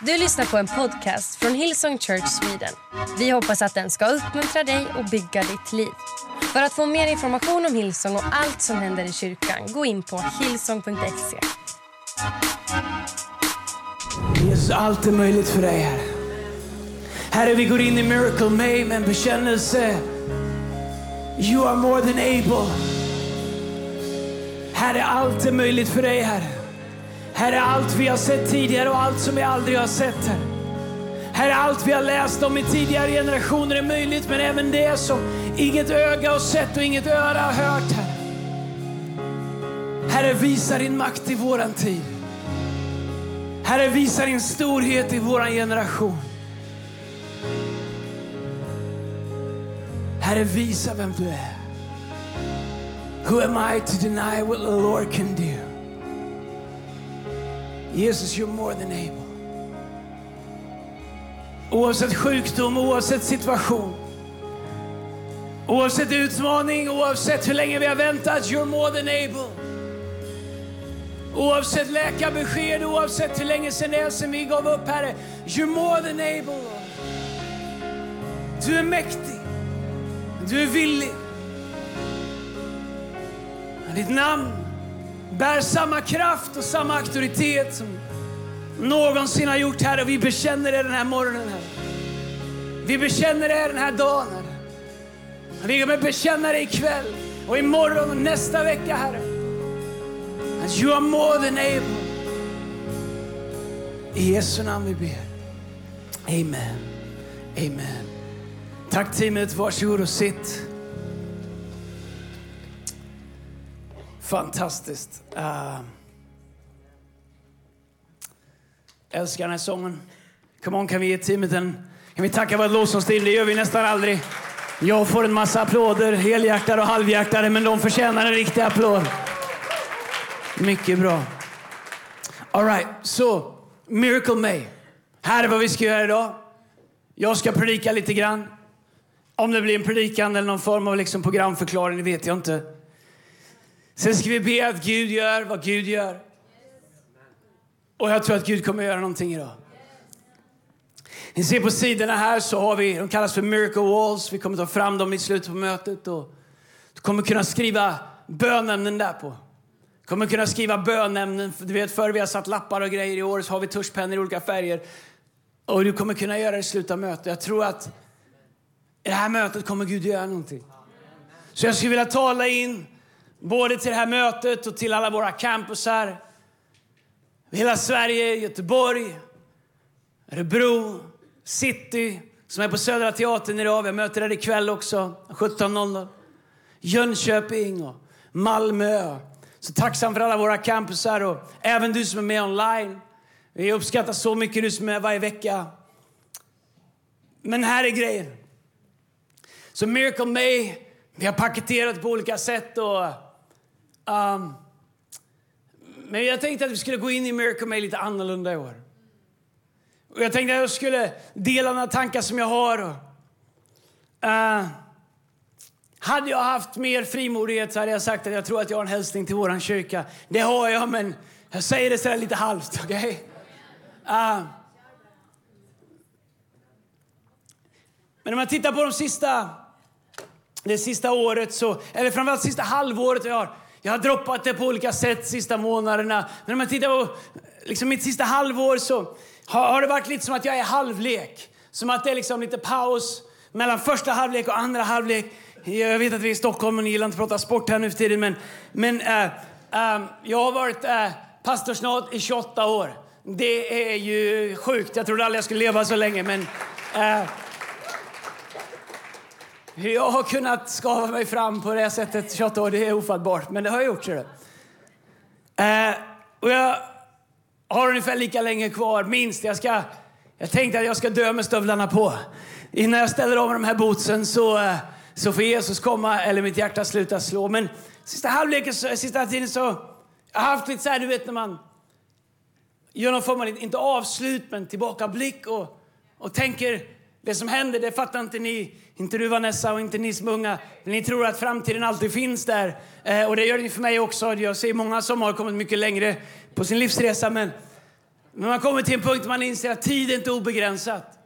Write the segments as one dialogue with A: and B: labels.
A: Du lyssnar på en podcast från Hillsong Church Sweden. Vi hoppas att den ska uppmuntra dig och bygga ditt liv. För att få mer information om Hillsong och allt som händer i kyrkan, gå in på hillsong.se.
B: Jesus, allt är möjligt för dig, Herre. Herre, vi går in i Miracle May med en bekännelse. You are more than able. Herre, allt är möjligt för dig, Herre. Herre, allt vi har sett tidigare och allt som vi aldrig har sett, Herre. Herre, allt vi har läst om i tidigare generationer är möjligt, men även det som inget öga har sett och inget öra har hört, Herre. Herre, visa din makt i våran tid. Herre, visa din storhet i våran generation. Herre, visa vem du är. Who am I to deny what the Lord can do? Jesus, you're more than able. Oavsett sjukdom, oavsett situation, oavsett utmaning, oavsett hur länge vi har väntat, you're more than able. Oavsett läkarbesked, oavsett hur länge sedan det är sedan vi gav upp, Herre, you're more than able. Du är mäktig. Du är villig. Ditt namn bär samma kraft och samma auktoritet som någonsin har gjort, Herre. Vi bekänner det den här morgonen, Här. Vi bekänner det den här dagen, Herre. Vi kommer bekänna det ikväll och imorgon och nästa vecka, Herre. Att you are more than able. I Jesu namn vi ber. Amen. Amen. Tack teamet, varsågod och sitt. Fantastiskt. Uh, älskar den här sången. Come on, kan vi ge teamet en... Kan vi tacka vårt lovsångsteam? Det gör vi nästan aldrig. Jag får en massa applåder, helhjärtade och halvhjärtade, men de förtjänar en riktig applåd. Mycket bra. All right, så Miracle May. Här är vad vi ska göra idag. Jag ska predika lite grann. Om det blir en predikan eller någon form av liksom programförklaring, det vet jag inte. Sen ska vi be att Gud gör vad Gud gör. Och jag tror att Gud kommer att göra någonting idag. Ni ser på sidorna här så har vi, de kallas för miracle walls. Vi kommer ta fram dem i slutet på mötet. Och du kommer kunna skriva bönämnen där på. Du kommer kunna skriva bönämnen. Du vet förr vi har satt lappar och grejer. I år så har vi tuschpennor i olika färger. Och du kommer kunna göra det i slutet av mötet. Jag tror att i det här mötet kommer Gud göra någonting. Så jag skulle vilja tala in både till det här mötet och till alla våra campusar. Hela Sverige, Göteborg, Örebro, City, som är på Södra Teatern idag. Vi möter där ikväll också, 17.00. Jönköping och Malmö. Så tacksam för alla våra campusar och även du som är med online. Vi uppskattar så mycket du som är varje vecka. Men här är grejen. Så Miracle May, vi har paketerat på olika sätt. Och, um, men jag tänkte att vi skulle gå in i Miracle May lite annorlunda i år. Och jag tänkte att jag skulle dela några tankar som jag har. Och, uh, hade jag haft mer frimodighet så hade jag sagt att jag tror att jag har en hälsning till vår kyrka. Det har jag, men jag säger det sådär lite halvt. Okay? Uh, ehm, men om man tittar på de sista, det sista året, så, eller framförallt sista halvåret, jag har, jag har droppat det på olika sätt sista månaderna. Men om man tittar på liksom mitt sista halvår så har, har det varit lite som att jag är halvlek. Som att det är liksom lite paus mellan första halvlek och andra halvlek. Jag vet att vi är i Stockholm och ni gillar inte att prata sport här nu för tiden, men, men äh, äh, jag har varit eh, äh, pastorsnat i 28 år. Det är ju sjukt. Jag trodde aldrig jag skulle leva så länge, men hur jag har kunnat skava mig fram på det sättet 28 år, det är ofattbart. Men det har jag gjort, ser du. Eh, och jag har ungefär lika länge kvar, minst. Jag, ska, jag tänkte att jag ska dö med stövlarna på. Innan jag ställer av de här bootsen så eh, så får Jesus komma eller mitt hjärta sluta slå. Men sista halvleken, sista tiden så jag har haft lite så här, du vet när man gör någon form av, inte avslut, men tillbakablick och, och tänker det som händer, det fattar inte ni, inte du Vanessa och inte ni som unga. Men ni tror att framtiden alltid finns där. Eh, och det gör ni för mig också. Jag ser många som har kommit mycket längre på sin livsresa. Men Men man kommer till en punkt där man inser att tid är inte obegränsat.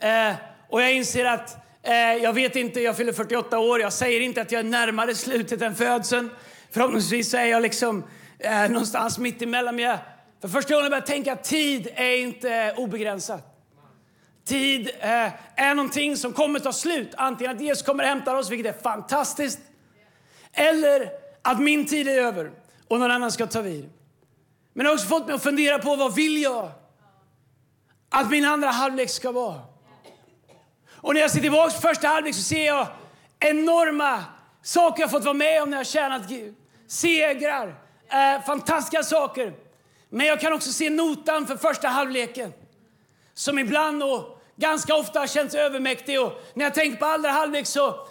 B: Eh, och jag inser att eh, jag vet inte, jag fyller 48 år. Jag säger inte att jag är närmare slutet än födseln. Förhoppningsvis är jag liksom eh, någonstans mitt emellan. Men jag, för första gången börjat tänka att tid är inte obegränsat. Tid eh, är någonting som kommer ta slut. Antingen att Jesus kommer hämta oss, vilket är fantastiskt. Eller att min tid är över och någon annan ska ta vid. Men det har också fått mig att fundera på vad vill jag att min andra halvlek ska vara. Och när jag ser tillbaka på första halvlek så ser jag enorma saker jag fått vara med om när jag tjänat Gud. Segrar, eh, fantastiska saker. Men jag kan också se notan för första halvleken som ibland och ganska ofta har känts övermäktig. Och när jag tänker på andra halvlek så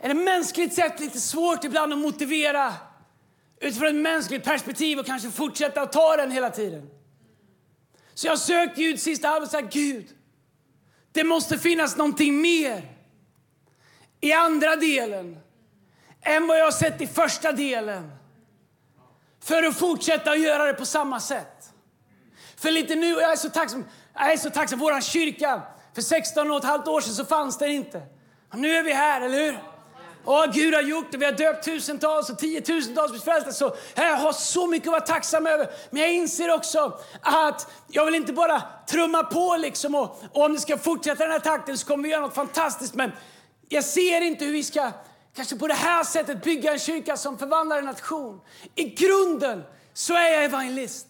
B: är det mänskligt sett lite svårt ibland att motivera utifrån ett mänskligt perspektiv och kanske fortsätta att ta den hela tiden. Så jag sökte Gud sista halvlek och sa Gud, det måste finnas någonting mer i andra delen än vad jag har sett i första delen för att fortsätta att göra det på samma sätt. För lite nu, jag är så tacksam, jag är så tacksam, vår kyrka, för 16 och ett halvt år sedan så fanns den inte. Och nu är vi här, eller hur? Åh, Gud har gjort det. Vi har döpt tusentals och tiotusentals blivit frälsta. Så jag har så mycket att vara tacksam över. Men jag inser också att jag vill inte bara trumma på liksom och, och om det ska fortsätta den här takten så kommer vi göra något fantastiskt. Men jag ser inte hur vi ska kanske på det här sättet bygga en kyrka som förvandlar en nation. I grunden så är jag evangelist.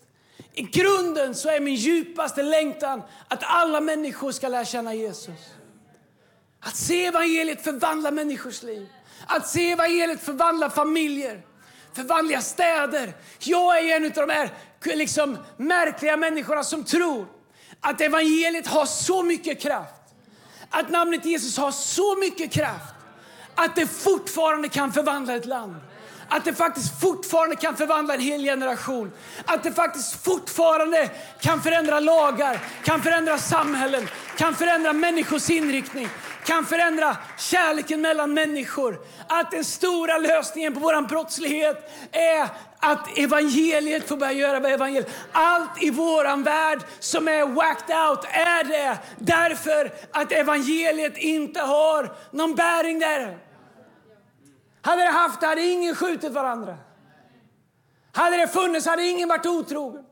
B: I grunden så är min djupaste längtan att alla människor ska lära känna Jesus. Att se evangeliet förvandla människors liv. Att se evangeliet förvandla familjer, förvandla städer. Jag är en av de här liksom, märkliga människorna som tror att evangeliet har så mycket kraft. Att namnet Jesus har så mycket kraft att det fortfarande kan förvandla ett land. Att det faktiskt fortfarande kan förvandla en hel generation. Att det faktiskt fortfarande kan förändra lagar, kan förändra samhällen, kan förändra människors inriktning kan förändra kärleken mellan människor. Att den stora lösningen på vår brottslighet är att evangeliet får börja göra vad evangeliet. Allt i våran värld som är whacked out är det därför att evangeliet inte har någon bäring där. Hade det haft det hade ingen skjutit varandra. Hade det funnits hade ingen varit otrogen.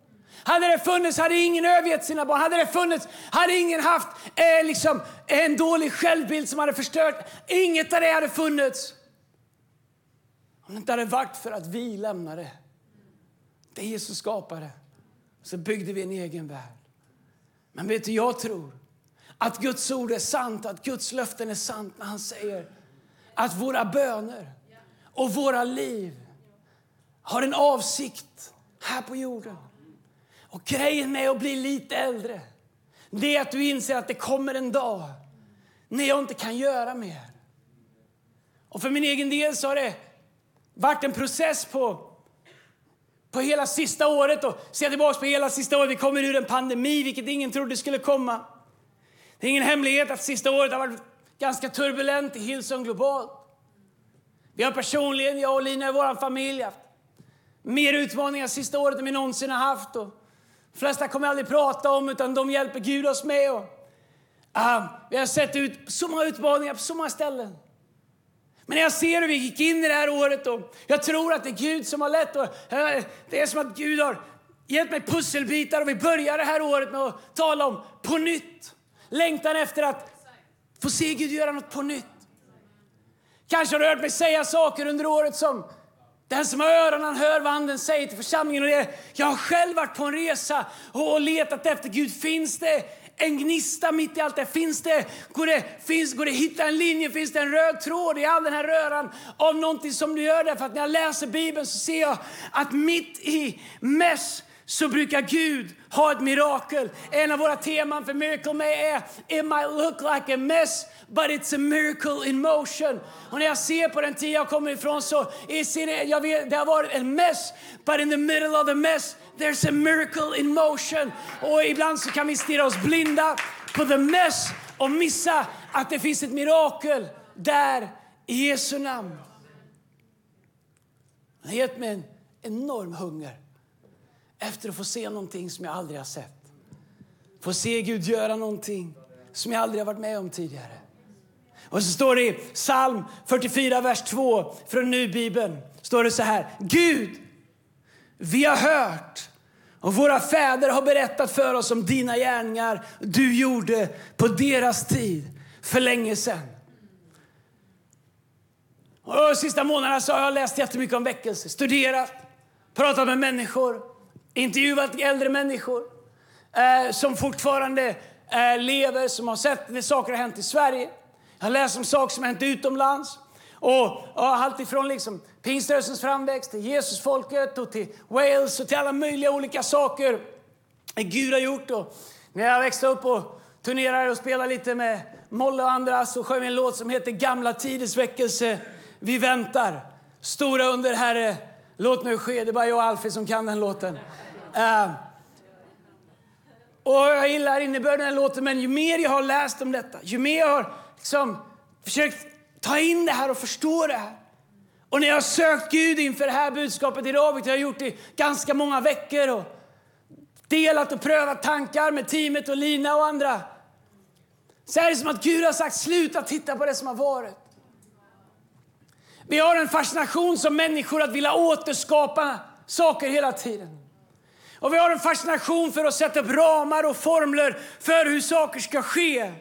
B: Hade det funnits hade ingen övergett sina barn. Hade det funnits hade ingen haft eh, liksom, en dålig självbild som hade förstört. Inget av det hade funnits. Om det inte hade varit för att vi lämnade det Jesus skapade så byggde vi en egen värld. Men vet du, jag tror att Guds ord är sant, att Guds löften är sant när han säger att våra böner och våra liv har en avsikt här på jorden. Och grejen med att bli lite äldre, det är att du inser att det kommer en dag när jag inte kan göra mer. Och för min egen del så har det varit en process på, på hela sista året. Och ser tillbaka på hela sista året, vi kommer ur en pandemi, vilket ingen trodde skulle komma. Det är ingen hemlighet att sista året har varit ganska turbulent i Hillsong globalt. Vi har personligen, jag och Lina i vår familj, haft mer utmaningar sista året än vi någonsin har haft. Och de flesta kommer aldrig prata om, utan de hjälper Gud oss med. Och, uh, vi har sett ut så många utmaningar på så många ställen. Men när jag ser hur vi gick in i det här året och jag tror att det är Gud som har lett. Och, uh, det är som att Gud har gett mig pusselbitar och vi börjar det här året med att tala om på nytt. Längtan efter att få se Gud göra något på nytt. Kanske har du hört mig säga saker under året som den som har öron hör vad anden säger till församlingen. Och det, jag har själv varit på en resa och letat efter Gud. Finns det en gnista mitt i allt det? Finns det, går det, finns, går det hitta en linje? Finns det en röd tråd i all den här röran av någonting som du gör? Därför att när jag läser Bibeln så ser jag att mitt i mess så brukar Gud ha ett mirakel. En av våra teman för Miracle May är It might look like a mess but it's a miracle in motion. Och när jag ser på den tid jag kommer ifrån så är det, jag vet, det har varit en mess but in the middle of the mess there's a miracle in motion. Och ibland så kan vi stirra oss blinda på the mess och missa att det finns ett mirakel där i Jesu namn. Det har gett mig en enorm hunger efter att få se någonting som jag aldrig har sett. Få se Gud göra någonting som jag aldrig har varit med om tidigare. Och så står det i psalm 44, vers 2 från Nu-bibeln. Står det så här. Gud, vi har hört och våra fäder har berättat för oss om dina gärningar du gjorde på deras tid för länge sedan. Och de sista månaderna så har jag läst jättemycket om väckelse, studerat, pratat med människor, intervjuat äldre människor eh, som fortfarande eh, lever, som har sett när saker har hänt i Sverige. Jag har läst om saker som har hänt utomlands. Och, och allt ifrån liksom pingströrelsens framväxt till Jesusfolket och till Wales och till alla möjliga olika saker eh, Gud har gjort. Och när jag växte upp och turnerade och spelade lite med Molle och andra så sjöng vi en låt som heter Gamla tiders väckelse. Vi väntar. Stora under, Herre. Låt nu ske. Det är bara jag och Alfie som kan den låten. Uh, och jag gillar innebörden den låten, men ju mer jag har läst om detta, ju mer jag har liksom försökt ta in det här och förstå det här. Och när jag har sökt Gud inför det här budskapet idag, vilket jag har gjort i ganska många veckor och delat och prövat tankar med teamet och Lina och andra. Så är det som att Gud har sagt sluta titta på det som har varit. Vi har en fascination som människor att vilja återskapa saker hela tiden. Och vi har en fascination för att sätta upp ramar och formler för hur saker ska ske.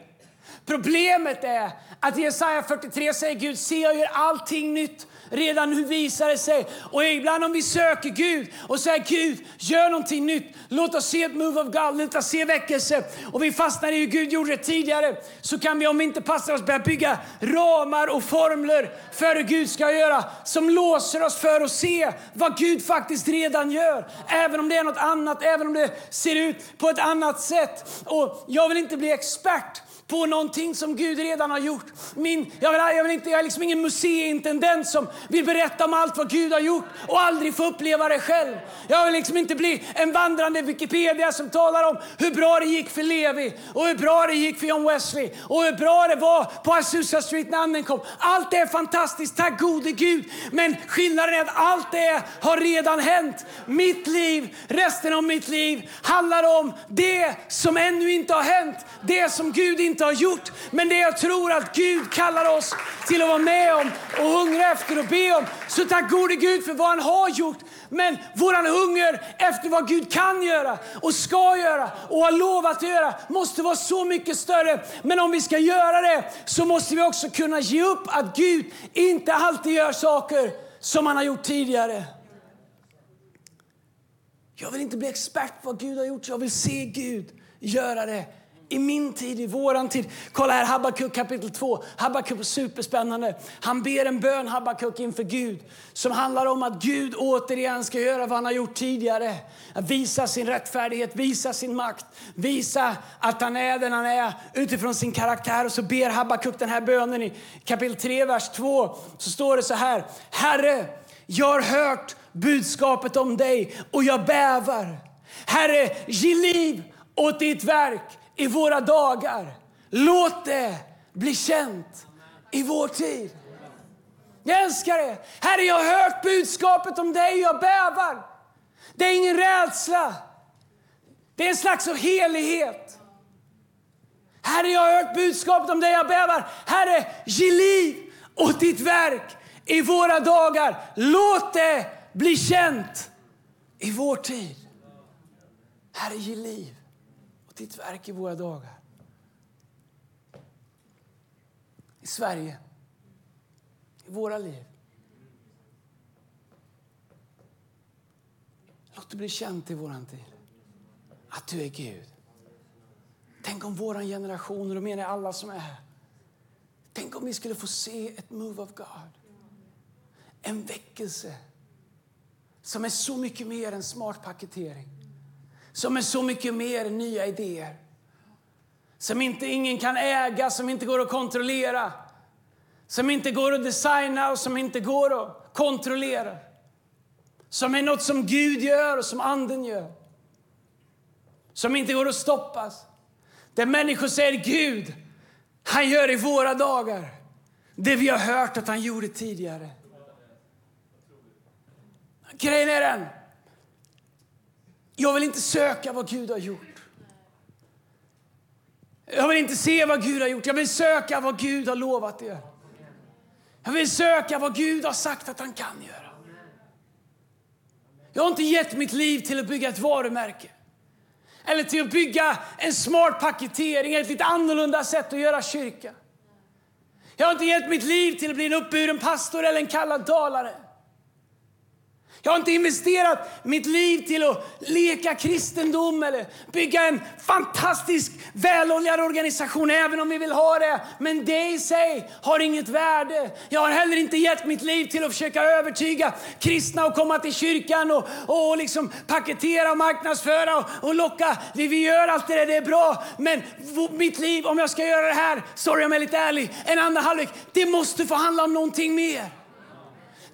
B: Problemet är att i Jesaja 43 säger Gud, se jag gör allting nytt. Redan nu visar det sig. Och ibland om vi söker Gud och säger Gud, gör någonting nytt. Låt oss se ett move of God, låt oss se väckelse. Och vi fastnar i hur Gud gjorde det tidigare. Så kan vi om vi inte passar oss börja bygga ramar och formler för hur Gud ska göra. Som låser oss för att se vad Gud faktiskt redan gör. Även om det är något annat, även om det ser ut på ett annat sätt. Och jag vill inte bli expert på någonting som Gud redan har gjort. Min, jag, vill, jag, vill inte, jag är liksom ingen museiintendent som vill berätta om allt vad Gud har gjort och aldrig få uppleva det själv. Jag vill liksom inte bli en vandrande Wikipedia som talar om hur bra det gick för Levi och hur bra det gick för John Wesley och hur bra det var på Azusa Street när anden kom. Allt är fantastiskt, tack gode Gud. Men skillnaden är att allt det har redan hänt. Mitt liv, resten av mitt liv handlar om det som ännu inte har hänt. Det som Gud inte inte har gjort. Men det jag tror att Gud kallar oss till att vara med om och hungra efter och be om. Så tack gode Gud för vad han har gjort. Men våran hunger efter vad Gud kan göra och ska göra och har lovat att göra måste vara så mycket större. Men om vi ska göra det så måste vi också kunna ge upp att Gud inte alltid gör saker som han har gjort tidigare. Jag vill inte bli expert på vad Gud har gjort, jag vill se Gud göra det i min tid, i våran tid. Kolla här, Habakuk kapitel 2. Habakuk är superspännande. Han ber en bön, Habakuk, inför Gud som handlar om att Gud återigen ska göra vad han har gjort tidigare. Att visa sin rättfärdighet, visa sin makt, visa att han är den han är utifrån sin karaktär. Och så ber Habakuk den här bönen i kapitel 3, vers 2. Så står det så här. Herre, jag har hört budskapet om dig och jag bävar. Herre, ge liv åt ditt verk i våra dagar. Låt det bli känt i vår tid. Jag älskar det. Herre, jag har hört budskapet om dig och jag bävar. Det är ingen rädsla. Det är en slags helighet. Herre, jag har hört budskapet om dig, jag bävar. Herre, ge liv åt ditt verk i våra dagar. Låt det bli känt i vår tid. Herre, ge liv ditt verk i våra dagar. I Sverige, i våra liv. Låt det bli känt i vår tid att du är Gud. Tänk om vår generation, och då menar jag alla som är här. Tänk om vi skulle få se ett move of God. En väckelse som är så mycket mer än smart paketering som är så mycket mer än nya idéer. Som inte ingen kan äga, som inte går att kontrollera. Som inte går att designa och som inte går att kontrollera. Som är något som Gud gör och som Anden gör. Som inte går att stoppas. Där människor säger Gud, han gör i våra dagar det vi har hört att han gjorde tidigare. Grejen är den jag vill inte söka vad Gud har gjort. Jag vill inte se vad Gud har gjort. Jag vill söka vad Gud har lovat er. Jag vill söka vad Gud har sagt att han kan göra. Jag har inte gett mitt liv till att bygga ett varumärke. Eller till att bygga en smart paketering, ett lite annorlunda sätt att göra kyrka. Jag har inte gett mitt liv till att bli en uppburen pastor eller en kallad talare. Jag har inte investerat mitt liv till att leka kristendom eller bygga en fantastisk väloljad organisation, även om vi vill ha det. Men det i sig har inget värde. Jag har heller inte gett mitt liv till att försöka övertyga kristna att komma till kyrkan och, och liksom paketera och marknadsföra och, och locka. Vi, vi gör allt det där, det är bra. Men mitt liv, om jag ska göra det här, sorry om jag är lite ärlig, en andra halvlek, det måste få handla om någonting mer.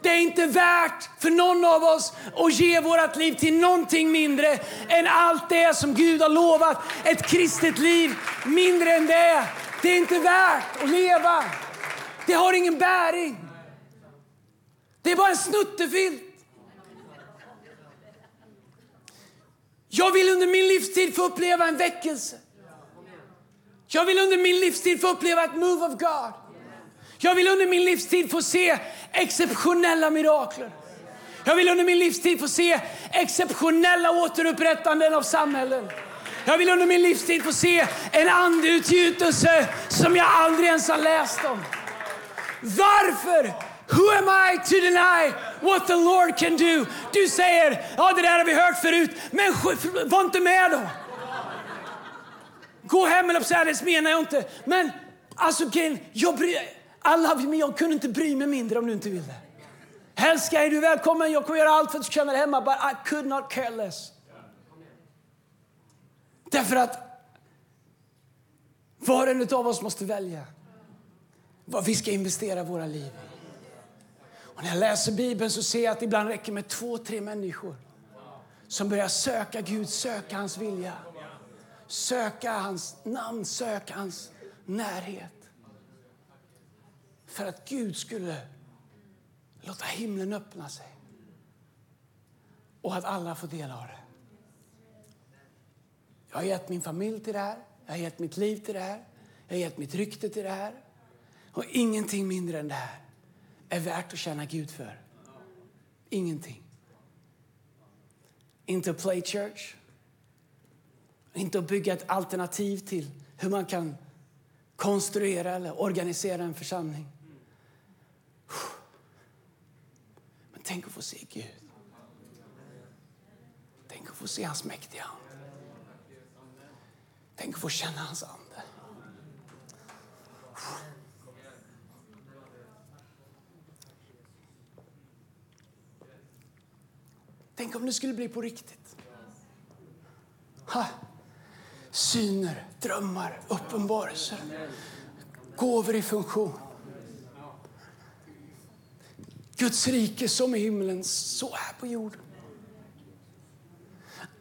B: Det är inte värt för någon av oss att ge vårt liv till någonting mindre än allt det som Gud har lovat. Ett kristet liv, mindre än det. Det är inte värt att leva. Det har ingen bäring. Det är bara en snuttefilt. Jag vill under min livstid få uppleva en väckelse. Jag vill under min livstid få uppleva ett move of God. Jag vill under min livstid få se exceptionella mirakler. Jag vill under min livstid få se exceptionella återupprättanden av samhällen. Jag vill under min livstid få se en andeutgjutelse som jag aldrig ens har läst om. Varför? Who am I to deny what the Lord can do? Du säger, ja det där har vi hört förut, men var inte med då. Gå hem eller säga det menar jag inte. Men alltså, jag bryr alla, men jag kunde inte bry mig mindre om du inte ville. Älskar, är du välkommen? Jag kommer göra allt för att du känner dig hemma. But I could not care less. Därför att var och en av oss måste välja vad vi ska investera våra liv i. Och när jag läser Bibeln så ser jag att det ibland räcker med två, tre människor som börjar söka Gud, söka hans vilja, söka hans namn, söka hans närhet för att Gud skulle låta himlen öppna sig och att alla får del av det. Jag har gett min familj till det här, jag har gett mitt liv till det här, jag har gett mitt rykte till det här. Och ingenting mindre än det här är värt att känna Gud för. Ingenting. Inte att play church, inte att bygga ett alternativ till hur man kan konstruera eller organisera en församling. Tänk att få se Gud. Tänk att få se hans mäktiga hand. Tänk att få känna hans ande. Tänk om det skulle bli på riktigt. Ha. Syner, drömmar, uppenbarelser, gåvor i funktion. Guds rike som i himlen, så här på jorden.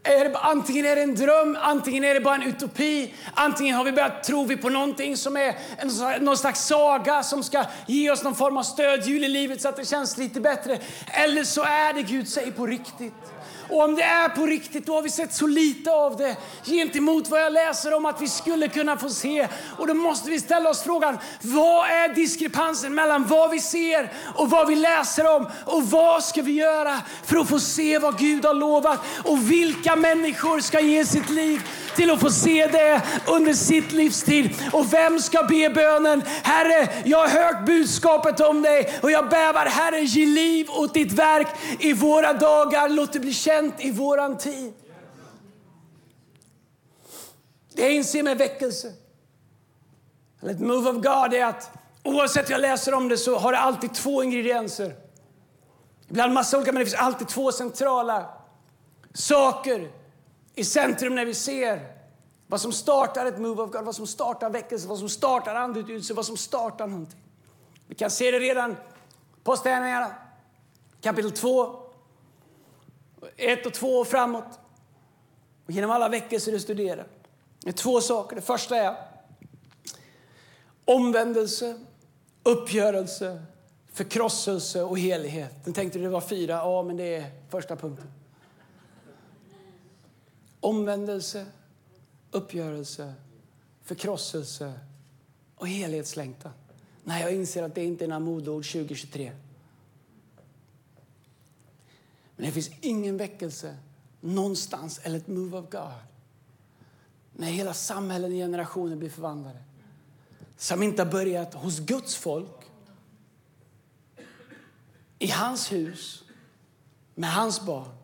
B: Är det, antingen är det en dröm, antingen är det bara en utopi. Antingen har vi börjat tro vi på någonting som är en, någon slags saga som ska ge oss någon form av stödhjul i livet så att det känns lite bättre. Eller så är det Gud säger på riktigt. Och om det är på riktigt, då har vi sett så lite av det gentemot vad jag läser om att vi skulle kunna få se. Och då måste vi ställa oss frågan, vad är diskrepansen mellan vad vi ser och vad vi läser om? Och vad ska vi göra för att få se vad Gud har lovat? Och vilka människor ska ge sitt liv till att få se det under sitt livstid. Och vem ska be bönen? Herre, jag har hört budskapet om dig och jag bävar. Herre, ge liv åt ditt verk i våra dagar. Låt det bli känt i våran tid. Det jag inser med väckelse, eller ett move of God, är att oavsett jag läser om det så har det alltid två ingredienser. Ibland massa olika, men det finns alltid två centrala saker i centrum när vi ser vad som startar ett move of God, vad som startar väckelse, vad som startar andutgjutelse, vad som startar någonting. Vi kan se det redan på Apostlagärningarna kapitel 2, 1 och 2 och framåt. Och genom alla väckelser du studerar. Det är två saker. Det första är omvändelse, uppgörelse, förkrosselse och helighet. Den tänkte du det var fyra. Ja, men det är första punkten. Omvändelse, uppgörelse, förkrosselse och helhetslängtan. Nej, jag inser att det inte är några modeord 2023. Men det finns ingen väckelse någonstans eller ett move of God när hela samhällen och generationer blir förvandlade som inte har börjat hos Guds folk i hans hus med hans barn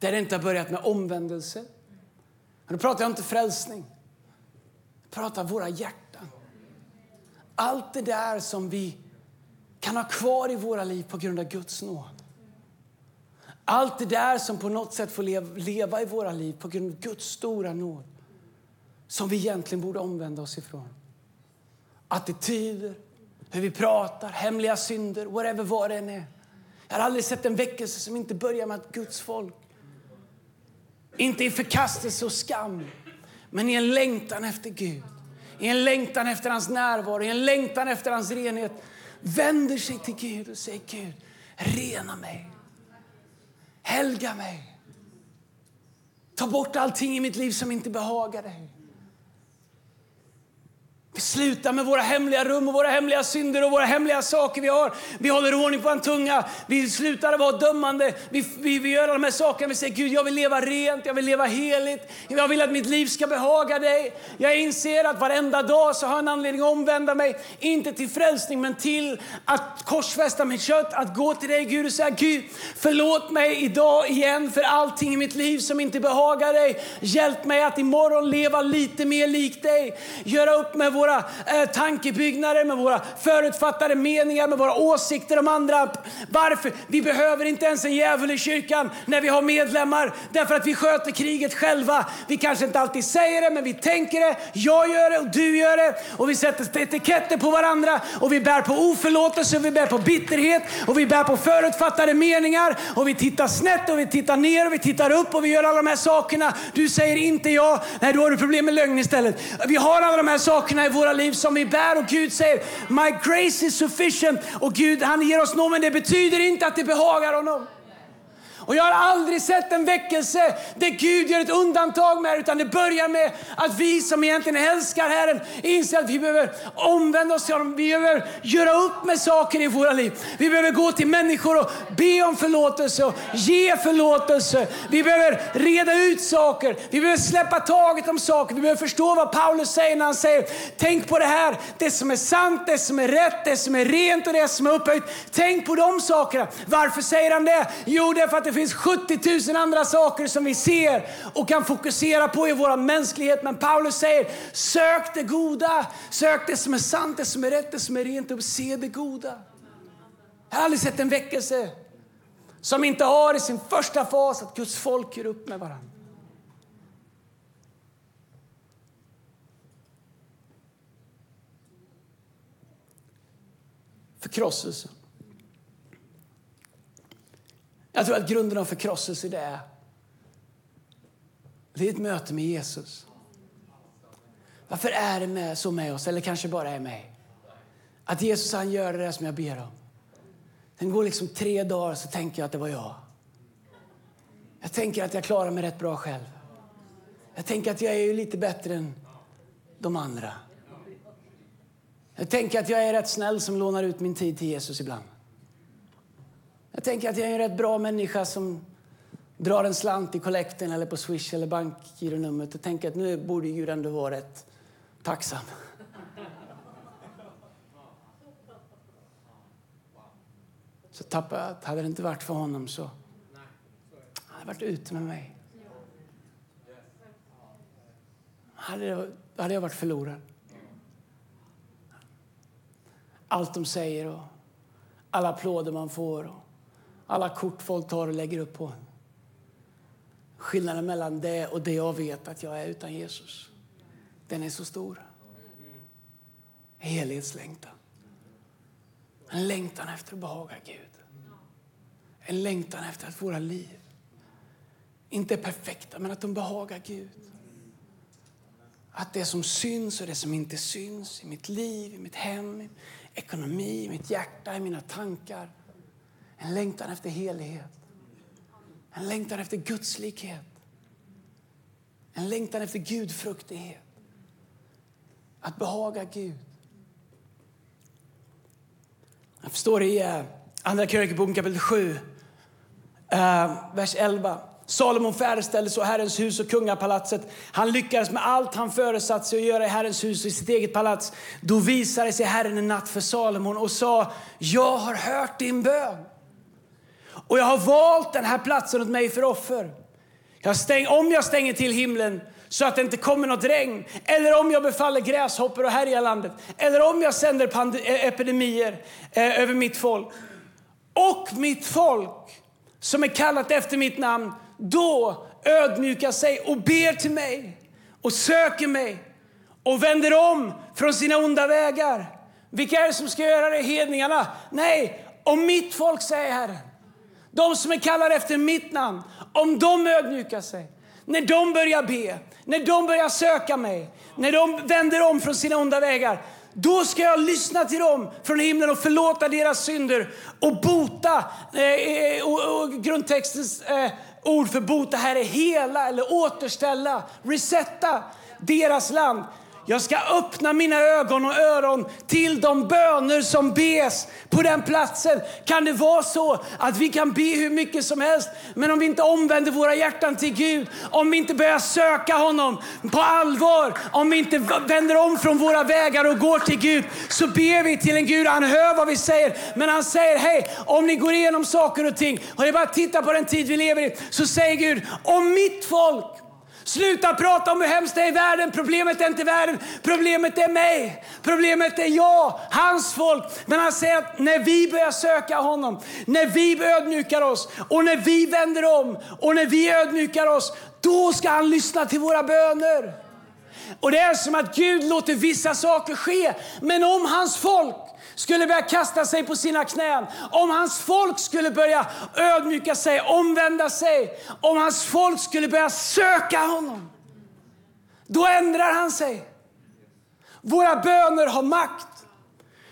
B: där det inte har börjat med omvändelse. Men då pratar jag inte frälsning. Jag pratar våra hjärtan. Allt det där som vi kan ha kvar i våra liv på grund av Guds nåd. Allt det där som på något sätt får leva i våra liv på grund av Guds stora nåd. Som vi egentligen borde omvända oss ifrån. Attityder, hur vi pratar, hemliga synder, whatever vad det än är. Jag har aldrig sett en väckelse som inte börjar med att Guds folk inte i förkastelse och skam, men i en längtan efter Gud. I en längtan efter hans närvaro, i en längtan efter hans renhet. Vänder sig till Gud och säger Gud, rena mig. Helga mig. Ta bort allting i mitt liv som inte behagar dig. Vi slutar med våra hemliga rum och våra hemliga synder och våra hemliga saker vi har. Vi håller ordning på en tunga. Vi slutar vara dömande. Vi, vi, vi gör alla de här sakerna. Vi säger Gud, jag vill leva rent, jag vill leva heligt. Jag vill att mitt liv ska behaga dig. Jag inser att varenda dag så har jag en anledning att omvända mig. Inte till frälsning, men till att korsfästa mitt kött. Att gå till dig Gud och säga Gud, förlåt mig idag igen för allting i mitt liv som inte behagar dig. Hjälp mig att imorgon leva lite mer lik dig. Göra upp med våra eh, tankebyggnader, med våra förutfattade meningar, med våra åsikter om andra. Varför? Vi behöver inte ens en djävul i kyrkan när vi har medlemmar, därför att vi sköter kriget själva. Vi kanske inte alltid säger det, men vi tänker det. Jag gör det och du gör det. Och vi sätter etiketter på varandra och vi bär på oförlåtelse, vi bär på bitterhet och vi bär på förutfattade meningar och vi tittar snett och vi tittar ner och vi tittar upp och vi gör alla de här sakerna. Du säger inte ja, nej då har du problem med lögn istället. Vi har alla de här sakerna i våra liv som vi bär och Gud säger My grace is sufficient och Gud han ger oss nåd men det betyder inte att det behagar honom. Och jag har aldrig sett en väckelse där Gud gör ett undantag med utan det börjar med att vi som egentligen älskar Herren inser att vi behöver omvända oss till honom. Vi behöver göra upp med saker i våra liv. Vi behöver gå till människor och be om förlåtelse och ge förlåtelse. Vi behöver reda ut saker. Vi behöver släppa taget om saker. Vi behöver förstå vad Paulus säger när han säger tänk på det här. Det som är sant, det som är rätt, det som är rent och det som är upphöjt. Tänk på de sakerna. Varför säger han det? Jo, det är för att det finns 70 000 andra saker som vi ser och kan fokusera på i vår mänsklighet. Men Paulus säger, sök det goda, sök det som är sant, det som är rätt, det som är rent och se det goda. Jag har aldrig sett en väckelse som inte har i sin första fas att Guds folk gör upp med varandra. Förkrosselsen. Jag tror att grunden av förkrosselse det är, det är ett möte med Jesus. Varför är det med, så med oss, eller kanske bara är mig? Att Jesus han gör det som jag ber om. Sen går liksom tre dagar så tänker jag att det var jag. Jag tänker att jag klarar mig rätt bra själv. Jag tänker att jag är lite bättre än de andra. Jag tänker att jag är rätt snäll som lånar ut min tid till Jesus ibland. Jag tänker att jag är en rätt bra människa som drar en slant i kollekten eller på Swish eller bankgironumret och tänker att nu borde Gud ändå vara rätt tacksam. Så tappade jag hade det inte varit för honom så hade varit ute med mig. Hade, hade jag varit förlorad. Allt de säger och alla applåder man får och alla kort folk tar och lägger upp på Skillnaden mellan det och det jag vet att jag är utan Jesus, den är så stor. Helhetslängtan. En längtan efter att behaga Gud. En längtan efter att våra liv inte är perfekta, men att de behagar Gud. Att det som syns och det som inte syns i mitt liv, i mitt hem, i ekonomi, i mitt hjärta, i mina tankar en längtan efter helighet. En längtan efter gudslikhet. En längtan efter gudfruktighet. Att behaga Gud. Jag förstår det i eh, Andra krönikeboken kapitel 7, eh, vers 11. Salomon färdigställde så Herrens hus och kungapalatset. Han lyckades med allt han föresatt sig att göra i Herrens hus och i sitt eget palats. Då visade sig Herren en natt för Salomon och sa, jag har hört din bön. Och jag har valt den här platsen åt mig för offer. Jag stäng, om jag stänger till himlen så att det inte kommer något regn, eller om jag befaller gräshoppor och härjar landet, eller om jag sänder e-, epidemier eh, över mitt folk. Och mitt folk som är kallat efter mitt namn, då ödmjukar sig och ber till mig och söker mig och vänder om från sina onda vägar. Vilka är det som ska göra det? Hedningarna? Nej, om mitt folk, säger Herren. De som är kallade efter mitt namn, om de ödmjukar sig, när de börjar be, när de börjar söka mig, när de vänder om från sina onda vägar, då ska jag lyssna till dem från himlen och förlåta deras synder och bota. Eh, eh och, och grundtextens eh, ord för bota här är hela eller återställa, resetta deras land. Jag ska öppna mina ögon och öron till de böner som bes på den platsen. Kan det vara så att vi kan be hur mycket som helst, men om vi inte omvänder våra hjärtan till Gud, om vi inte börjar söka honom på allvar, om vi inte vänder om från våra vägar och går till Gud, så ber vi till en Gud. Han hör vad vi säger, men han säger hej, om ni går igenom saker och ting och ni bara tittar på den tid vi lever i, så säger Gud, om mitt folk Sluta prata om hur hemskt det är i världen. Problemet är inte världen, problemet är mig. Problemet är jag, hans folk. Men han säger att när vi börjar söka honom, när vi ödmjukar oss och när vi vänder om och när vi ödmjukar oss, då ska han lyssna till våra böner. Och det är som att Gud låter vissa saker ske. Men om hans folk skulle börja kasta sig på sina knän, om hans folk skulle börja ödmjuka sig, omvända sig, om hans folk skulle börja söka honom, då ändrar han sig. Våra böner har makt.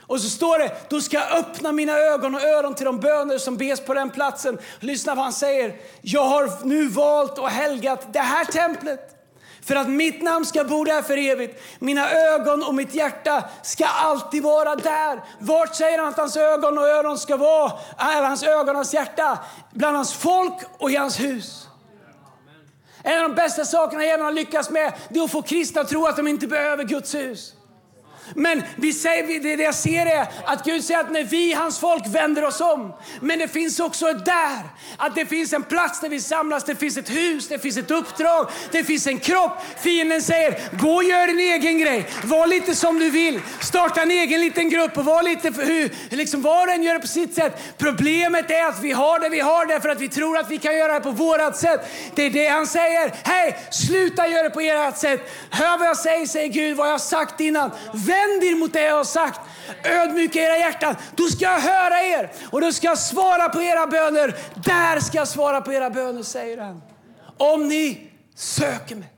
B: Och så står det, då ska jag öppna mina ögon och öron till de böner som bes på den platsen. Lyssna vad han säger. Jag har nu valt och helgat det här templet för att mitt namn ska bo där för evigt. Mina ögon och mitt hjärta ska alltid vara där. Vart säger han att hans ögon och öron ska vara? Äh, är hans ögon och hans hjärta? Bland hans folk och i hans hus. En av de bästa sakerna djävulen har lyckats med är att få kristna att tro att de inte behöver Guds hus. Men vi säger, det det jag ser är att Gud säger att när vi, hans folk, vänder oss om. Men det finns också där, att det finns en plats där vi samlas, det finns ett hus, det finns ett uppdrag, det finns en kropp. Fienden säger, gå och gör din egen grej. Var lite som du vill. Starta en egen liten grupp och var lite för hur, liksom var och en gör det på sitt sätt. Problemet är att vi har det vi har det för att vi tror att vi kan göra det på vårat sätt. Det är det han säger. Hej, sluta göra det på ert sätt. Hör vad jag säger, säger Gud, vad jag har sagt innan. Vänd Vänd er mot det jag har sagt. Ödmjuka era hjärtan. Då ska jag höra er och då ska jag svara på era böner. Där ska jag svara på era böner, säger han. Om ni söker mig.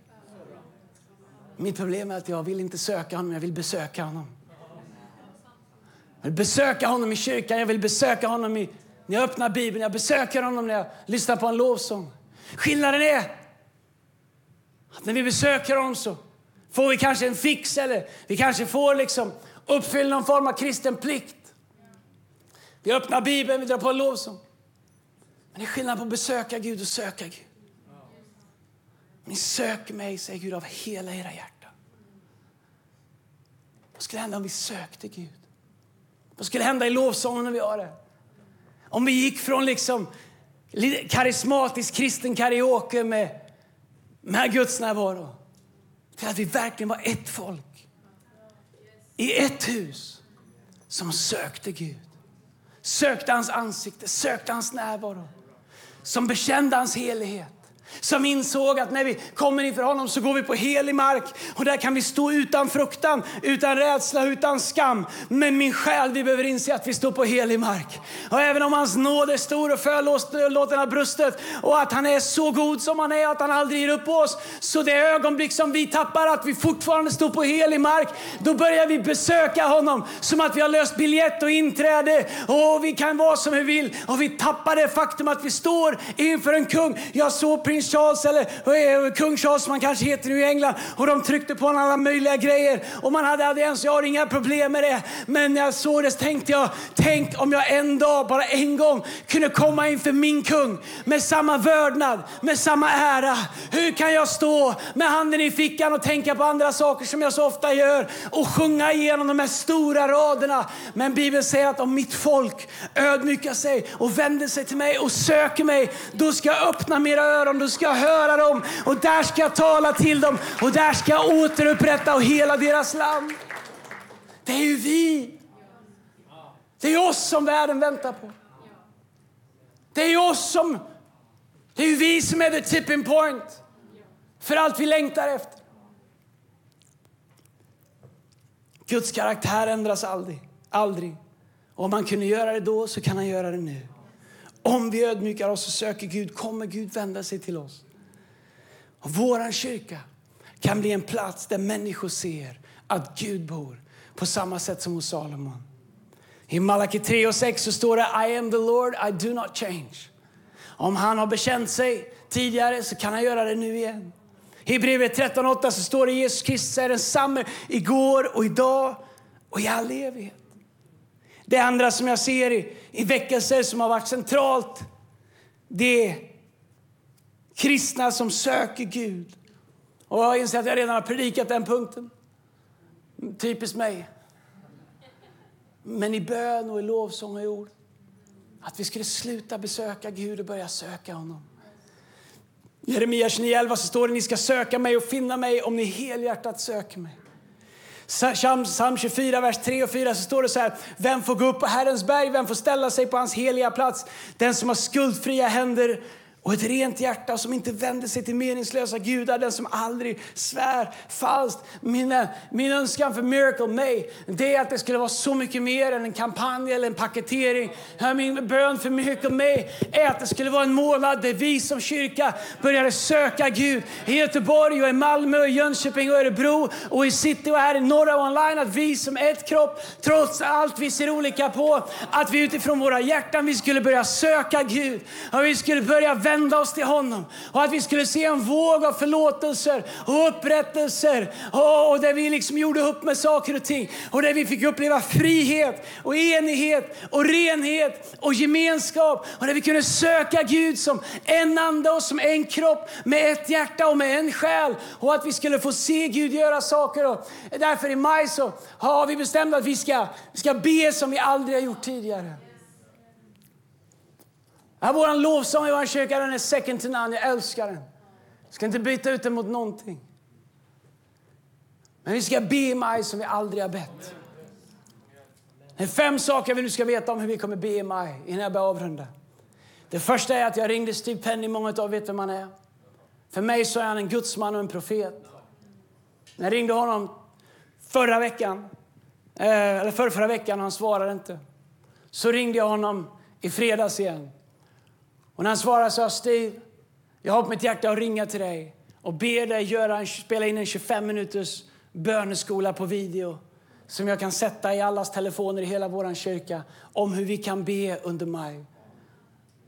B: Mitt problem är att jag vill inte söka honom, jag vill besöka honom. Jag vill besöka honom i kyrkan, jag vill besöka honom i, när jag öppnar Bibeln, jag besöker honom när jag lyssnar på en lovsång. Skillnaden är att när vi besöker honom så får vi kanske en fix eller vi kanske får liksom uppfylla någon form av kristen plikt. Vi öppnar Bibeln, vi drar på en lovsång. Men det är skillnad på att besöka Gud och söka Gud. Ni söker mig, säger Gud, av hela era hjärtan. Vad skulle hända om vi sökte Gud? Vad skulle hända i lovsången när vi har det? Om vi gick från liksom karismatisk kristen karaoke med, med Guds närvaro till att vi verkligen var ett folk i ett hus som sökte Gud. Sökte hans ansikte, sökte hans närvaro. Som bekände hans helighet som insåg att när vi kommer inför honom så går vi på helig mark och där kan vi stå utan fruktan, utan rädsla, utan skam. Men min själ, vi behöver inse att vi står på helig mark. Och även om hans nåd är stor och förlåten har brustet och att han är så god som han är, att han aldrig ger upp på oss. Så det ögonblick som vi tappar att vi fortfarande står på helig mark, då börjar vi besöka honom som att vi har löst biljett och inträde och vi kan vara som vi vill och vi tappar det faktum att vi står inför en kung. Jag såg prins prins Charles eller eh, kung Charles man kanske heter nu i England. Och de tryckte på alla möjliga grejer. Och man hade audiens, jag har inga problem med det. Men när jag såg det så tänkte jag, tänk om jag en dag, bara en gång, kunde komma inför min kung med samma vördnad, med samma ära. Hur kan jag stå med handen i fickan och tänka på andra saker som jag så ofta gör och sjunga igenom de här stora raderna? Men Bibeln säger att om mitt folk ödmjukar sig och vänder sig till mig och söker mig, då ska jag öppna mina öron, då ska jag höra dem och där ska jag tala till dem och där ska jag återupprätta och hela deras land. Det är ju vi. Det är oss som världen väntar på. Det är oss som... Det är vi som är the tipping point för allt vi längtar efter. Guds karaktär ändras aldrig. aldrig. Om han kunde göra det då så kan han göra det nu. Om vi ödmjukar oss och söker Gud kommer Gud vända sig till oss. Och vår kyrka kan bli en plats där människor ser att Gud bor på samma sätt som hos Salomon. I Malaki 3 och 6 så står det I am the Lord, I do not change. Om han har bekänt sig tidigare så kan han göra det nu igen. I brevet 13.8 så står det Jesus Kristus är densamme igår och idag och i all evighet. Det andra som jag ser i, i väckelser som har varit centralt det är kristna som söker Gud. Och jag inser att jag redan har predikat den punkten. Typiskt mig. Men i bön och i lovsång och i ord. Att vi skulle sluta besöka Gud och börja söka honom. Jeremia 29.11 så står det ni ska söka mig och finna mig om ni helhjärtat söker mig. Psalm 24, vers 3 och 4 så står det så här. Vem får gå upp på Herrens berg? Vem får ställa sig på hans heliga plats? Den som har skuldfria händer och ett rent hjärta som inte vänder sig till meningslösa gudar, den som aldrig svär falskt. Min, min önskan för Miracle May det är att det skulle vara så mycket mer än en kampanj eller en paketering. Min bön för Miracle May är att det skulle vara en månad där vi som kyrka började söka Gud. I Göteborg, och i Malmö, och i Jönköping och Örebro och i city och här i norra online. Att vi som ett kropp, trots allt vi ser olika på, att vi utifrån våra hjärtan vi skulle börja söka Gud. Och vi skulle börja vända oss till honom. Och att vi skulle se en våg av förlåtelser och upprättelser. Och, och där vi liksom gjorde upp med saker och ting. Och där vi fick uppleva frihet och enighet och renhet och gemenskap. Och där vi kunde söka Gud som en ande och som en kropp med ett hjärta och med en själ. Och att vi skulle få se Gud göra saker. Och därför i maj så har vi bestämt att vi ska, vi ska be som vi aldrig har gjort tidigare. Ja, vår lovsång i vår kyrka den är second to none. Jag älskar den. Jag ska inte byta ut den mot någonting. Men vi ska be i maj som vi aldrig har bett. Det är fem saker vi nu ska veta om hur vi kommer be i maj innan jag börjar avrunda. Det första är att jag ringde Steve Penny. Många av er vet vem han är. För mig så är han en gudsman och en profet. När jag ringde honom förra veckan, eh, eller förra, förra veckan och han svarade inte, så ringde jag honom i fredags igen. Och när han svarade sa Steve, jag har på mitt hjärta att ringa till dig och be dig göra en, spela in en 25 minuters böneskola på video som jag kan sätta i allas telefoner i hela vår kyrka om hur vi kan be under maj.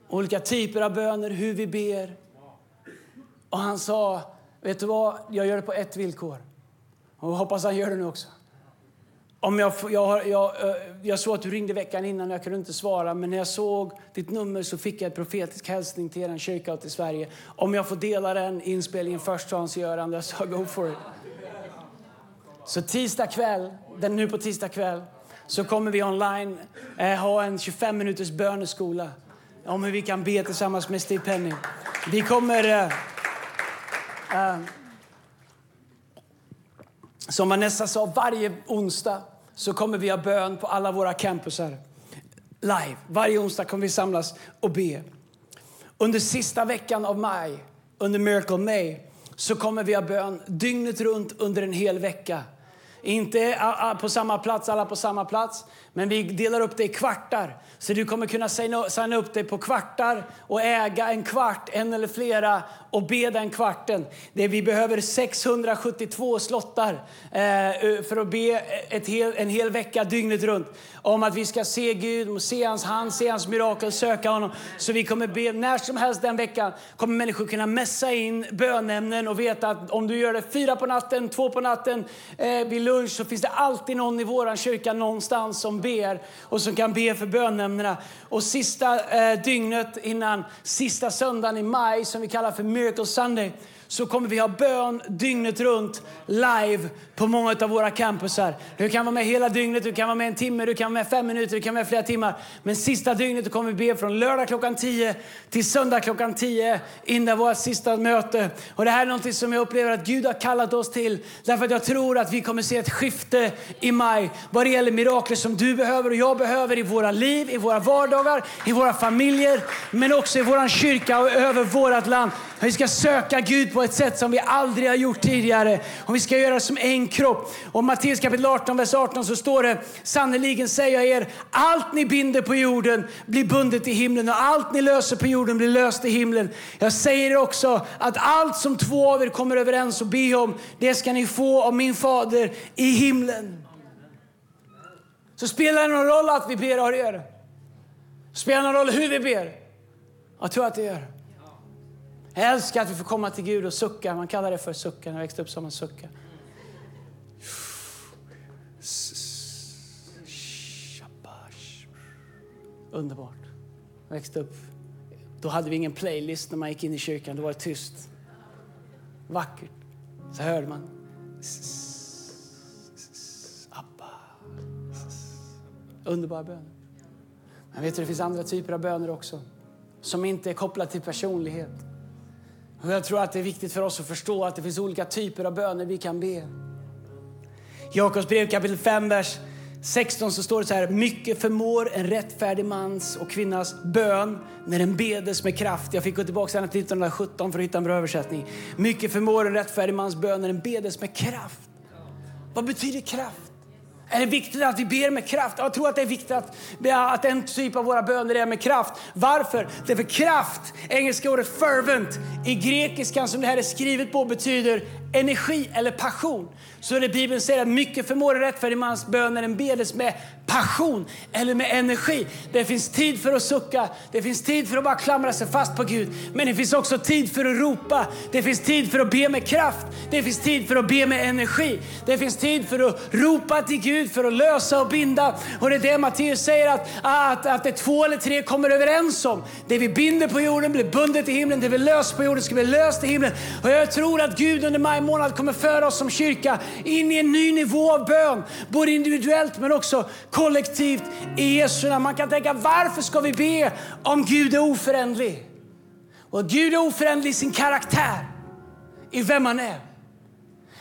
B: Olika typer av böner, hur vi ber. Och han sa, vet du vad, jag gör det på ett villkor. Och hoppas han gör det nu också. Om jag, jag, jag, eh, jag såg att du ringde veckan innan och jag kunde inte svara. Men när jag såg ditt nummer så fick jag ett profetisk hälsning till er kyrka och till Sverige. Om jag får dela den inspelningen först så hans han Jag sa go for it. Så tisdag kväll, den nu på tisdag kväll, så kommer vi online eh, ha en 25 minuters böneskola om hur vi kan be tillsammans med Steve Penny. Vi kommer... Eh, eh, som Vanessa sa, varje onsdag så kommer vi ha bön på alla våra campusar. Live. Varje onsdag kommer vi samlas och be. Under sista veckan av maj, under Miracle May, så kommer vi ha bön dygnet runt under en hel vecka. Inte på samma plats, alla på samma plats, men vi delar upp det i kvartar. Så du kommer kunna signa upp dig på kvartar och äga en kvart, en eller flera och be den kvarten. Det vi behöver 672 slottar eh, för att be ett hel, en hel vecka dygnet runt om att vi ska se Gud, se hans hand, se hans mirakel, söka honom. Så vi kommer be när som helst den veckan kommer människor kunna mässa in bönämnen och veta att om du gör det fyra på natten, två på natten, eh, vid lunch så finns det alltid någon i vår kyrka någonstans som ber och som kan be för bönämnena. Och sista eh, dygnet innan sista söndagen i maj som vi kallar för Miracle Sunday så kommer vi ha bön dygnet runt live på många av våra campusar. Du kan vara med hela dygnet, du kan vara med en timme, du kan vara med fem minuter, du kan vara med flera timmar. Men sista dygnet kommer vi be från lördag klockan 10 till söndag klockan 10 innan vårt sista möte. Och det här är något som jag upplever att Gud har kallat oss till. Därför att jag tror att vi kommer se ett skifte i maj vad det gäller mirakler som du behöver och jag behöver i våra liv, i våra vardagar, i våra familjer, men också i vår kyrka och över vårt land. Vi ska söka Gud på ett sätt som vi aldrig har gjort tidigare. Och vi ska göra som en kropp. Och Matteus kapitel 18, vers 18 så står det Sannerligen säger jag er, allt ni binder på jorden blir bundet i himlen och allt ni löser på jorden blir löst i himlen. Jag säger er också att allt som två av er kommer överens och be om, det ska ni få av min fader i himlen. Så spelar det någon roll att vi ber, har det gör Spelar det någon roll hur vi ber? Jag tror att det gör. Jag älskar att vi får komma till Gud och sucka. Man kallar det för sucka. När jag växte upp som en sucka. Underbart. Jag växte upp. Då hade vi ingen playlist när man gick in i kyrkan. Då var det tyst. Vackert. Så hörde man. Abba. Underbara böner. Men vet du, det finns andra typer av böner också. Som inte är kopplade till personlighet. Och jag tror att det är viktigt för oss att förstå att det finns olika typer av böner vi kan be. Jakobs brev kapitel 5, vers 16 så står det så här. Mycket förmår en rättfärdig mans och kvinnas bön när den bedes med kraft. Jag fick gå tillbaka till 1917 för att hitta en bra översättning. Mycket förmår en rättfärdig mans bön när den bedes med kraft. Vad betyder kraft? Är det viktigt att vi ber med kraft? Jag tror att det är viktigt att, att en typ av våra böner är med kraft. Varför? Det är för kraft, engelska ordet fervent, i grekiskan som det här är skrivet på betyder energi eller passion. Så det Bibeln säger att mycket förmår en rättfärdig mans bön när den bedes med passion eller med energi. Det finns tid för att sucka, det finns tid för att bara klamra sig fast på Gud. Men det finns också tid för att ropa, det finns tid för att be med kraft, det finns tid för att be med energi. Det finns tid för att ropa till Gud, för att lösa och binda. Och det är det Matteus säger att, att, att det två eller tre kommer överens om. Det vi binder på jorden blir bundet i himlen, det vi löser på jorden ska bli löst i himlen. Och jag tror att Gud under maj månad kommer föra oss som kyrka in i en ny nivå av bön. Både individuellt men också kollektivt kollektivt i Jesu namn. Man kan tänka varför ska vi be om Gud är oföränderlig? Och Gud är oföränderlig i sin karaktär, i vem han är.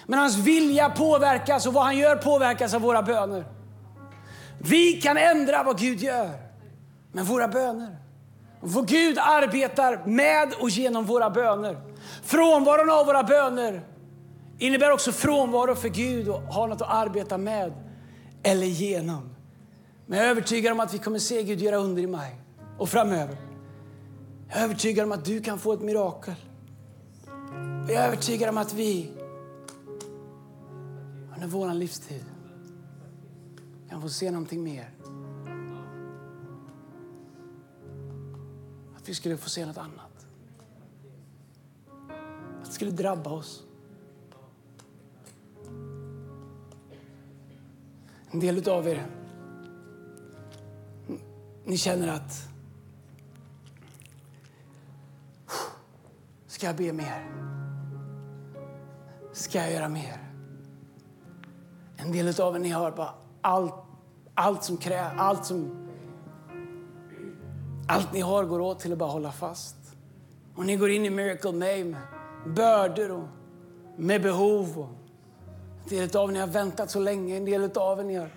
B: Men hans vilja påverkas och vad han gör påverkas av våra böner. Vi kan ändra vad Gud gör med våra böner. vår Gud arbetar med och genom våra böner. Frånvaron av våra böner innebär också frånvaro för Gud och har något att arbeta med eller genom. Men jag är övertygad om att vi kommer se Gud göra under i maj och framöver. Jag är övertygad om att du kan få ett mirakel. Jag är övertygad om att vi under vår livstid kan få se någonting mer. Att vi skulle få se något annat. Att det skulle drabba oss. En del av er, ni känner att Ska jag be mer? Ska jag göra mer? En del av er ni har bara allt, allt som krävs, allt som allt ni har går åt till att bara hålla fast. Och ni går in i Miracle May med bördor och med behov. Och en del av er har väntat så länge, en del av er har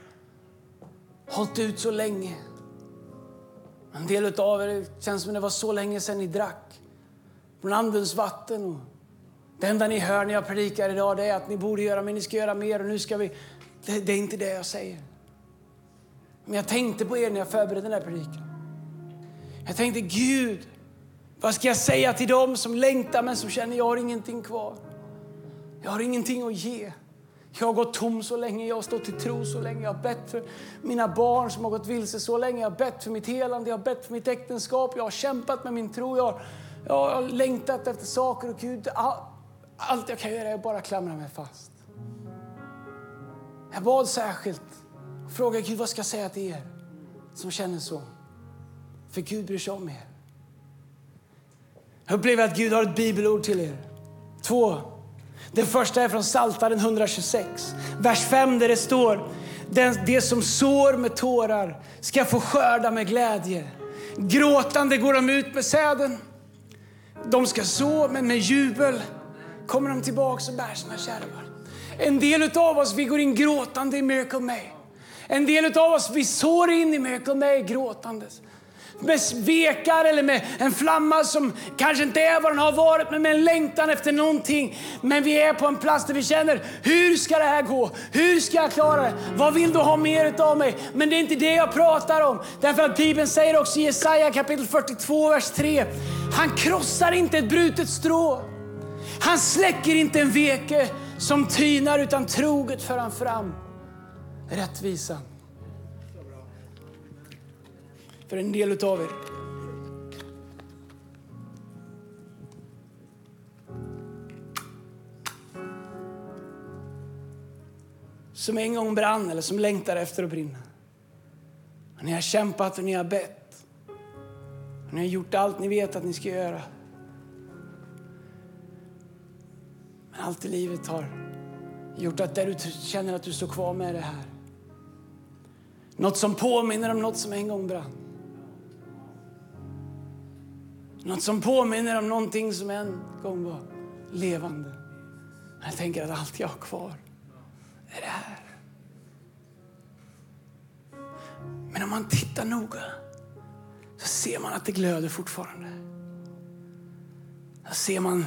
B: hållit ut så länge. En del av er känns som det var så länge sedan ni drack från Andens vatten. Och det enda ni hör när jag predikar idag är att ni borde göra mer, ni ska göra mer och nu ska vi... Det, det är inte det jag säger. Men jag tänkte på er när jag förberedde den här predikan. Jag tänkte, Gud, Vad ska jag säga till dem som längtar men som känner jag har ingenting kvar? Jag har ingenting att ge. Jag har gått tom så länge, jag har stått i tro så länge. Jag har bett för mina barn som har gått vilse så länge. Jag har bett för mitt helande, jag har bett för mitt äktenskap. Jag har kämpat med min tro. Jag har, jag har längtat efter saker och Gud. Allt jag kan göra är att bara klamra mig fast. Jag bad särskilt och frågade Gud vad ska jag säga till er som känner så. För Gud bryr sig om er. Jag upplever att Gud har ett bibelord till er. Två. Det första är från Psaltaren 126, vers 5 där det står den, det som sår med tårar ska få skörda med glädje. Gråtande går de ut med säden. De ska så, men med jubel kommer de tillbaka och bär sina kärvar. En del av oss vi går in gråtande i Miracle May. En del av oss vi sår in i Miracle May gråtandes med svekar eller med en flamma som kanske inte är vad den har varit, men med en längtan efter någonting. Men vi är på en plats där vi känner, hur ska det här gå? Hur ska jag klara det? Vad vill du ha mer av mig? Men det är inte det jag pratar om. Därför att Bibeln säger också i Jesaja kapitel 42, vers 3. Han krossar inte ett brutet strå. Han släcker inte en veke som tynar, utan troget för han fram rättvisan för en del utav er. Som en gång brann eller som längtar efter att brinna. Och ni har kämpat och ni har bett. Och ni har gjort allt ni vet att ni ska göra. Men allt i livet har gjort att där du känner att du står kvar med det här. Något som påminner om något som en gång brann. Något som påminner om någonting som en gång var levande. Jag tänker att allt jag har kvar är det här. Men om man tittar noga så ser man att det glöder fortfarande. Då ser man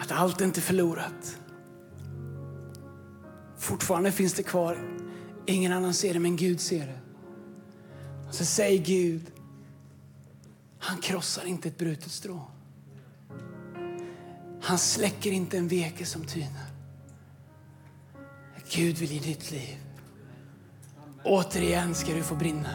B: att allt inte är förlorat. Fortfarande finns det kvar. Ingen annan ser det, men Gud ser det. Och så säger Gud, han krossar inte ett brutet strå. Han släcker inte en veke som tynar. Gud vill ge ditt liv. Återigen ska du få brinna.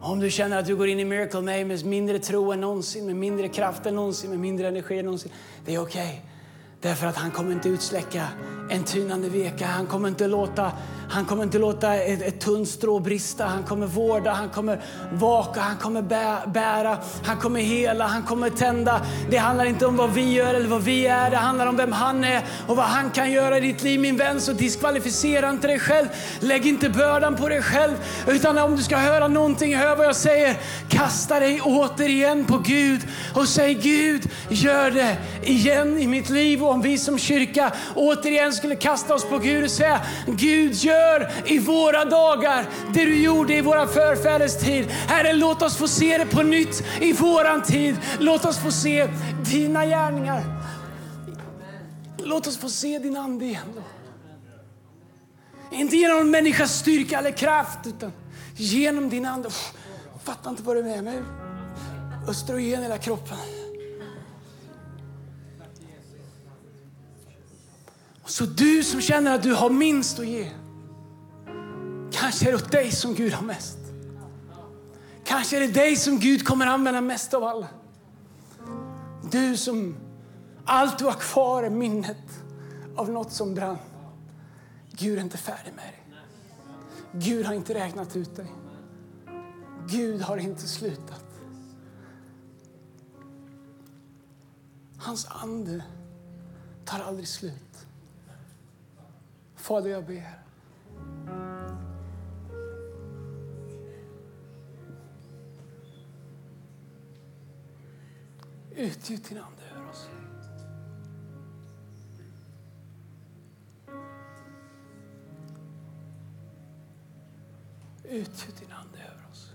B: Om du känner att du går in i Miracle May med mindre tro än någonsin, med mindre kraft än någonsin, med mindre energi än någonsin. Det är okej. Okay. Därför att han kommer inte utsläcka en tynande veka. Han kommer inte låta, han kommer inte låta ett, ett tunt strå brista. Han kommer vårda, han kommer vaka, han kommer bära, han kommer hela, han kommer tända. Det handlar inte om vad vi gör eller vad vi är. Det handlar om vem han är och vad han kan göra i ditt liv. Min vän, så diskvalificera inte dig själv. Lägg inte bördan på dig själv. Utan om du ska höra någonting, hör vad jag säger. Kasta dig återigen på Gud och säg Gud, gör det igen i mitt liv. Och om vi som kyrka återigen skulle kasta oss på Gud och säga Gud gör Gör i våra dagar det du gjorde i våra förfäders tid. Herre, låt oss få se det på nytt i våran tid. Låt oss få se dina gärningar. Låt oss få se din ande igen. Då. Inte genom en människas styrka eller kraft, utan genom din ande. Jag fattar inte vad det är med mig. Östrogen i hela kroppen. Så du som känner att du har minst att ge, kanske är det åt dig som Gud har mest. Kanske är det dig som Gud kommer använda mest av alla. Du som allt du har kvar är minnet av något som brann. Gud är inte färdig med dig. Gud har inte räknat ut dig. Gud har inte slutat. Hans ande tar aldrig slut. Fader, jag ber. Utgjut din ande över oss. Utgjut din ande över oss.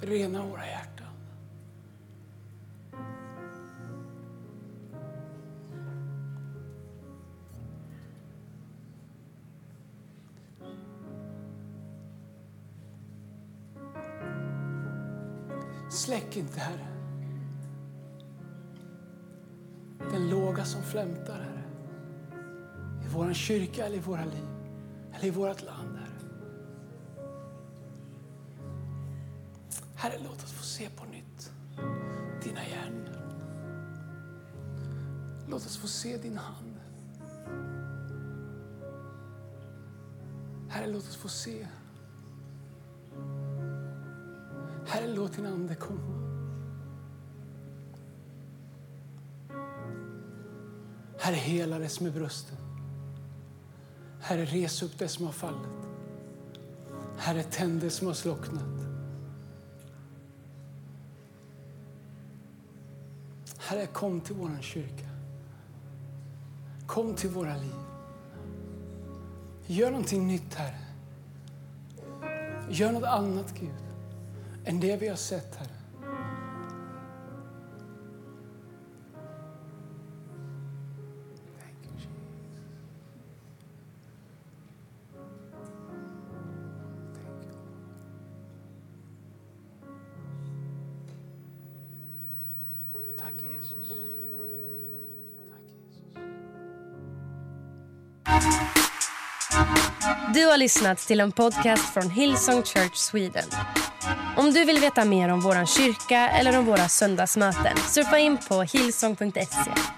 B: Rena våra hjärtan. Släck inte, Herre. Den låga som flämtar, Herre. I vår kyrka eller i våra liv, eller i vårt land, Herre. Herre, låt oss få se på nytt dina gärningar. Låt oss få se din hand. Herre, låt oss få se. Herre, låt din Ande komma. Herre, hela det som är brösten. Herre, res upp det som har fallit. Herre, tänd det som har slocknat. Herre, kom till vår kyrka. Kom till våra liv. Gör någonting nytt, Herre. Gör något annat, Gud, än det vi har sett, Herre.
A: Du har lyssnat till en podcast från Hillsong Church Sweden. Om du vill veta mer om vår kyrka eller om våra söndagsmöten surfa in på hillsong.se.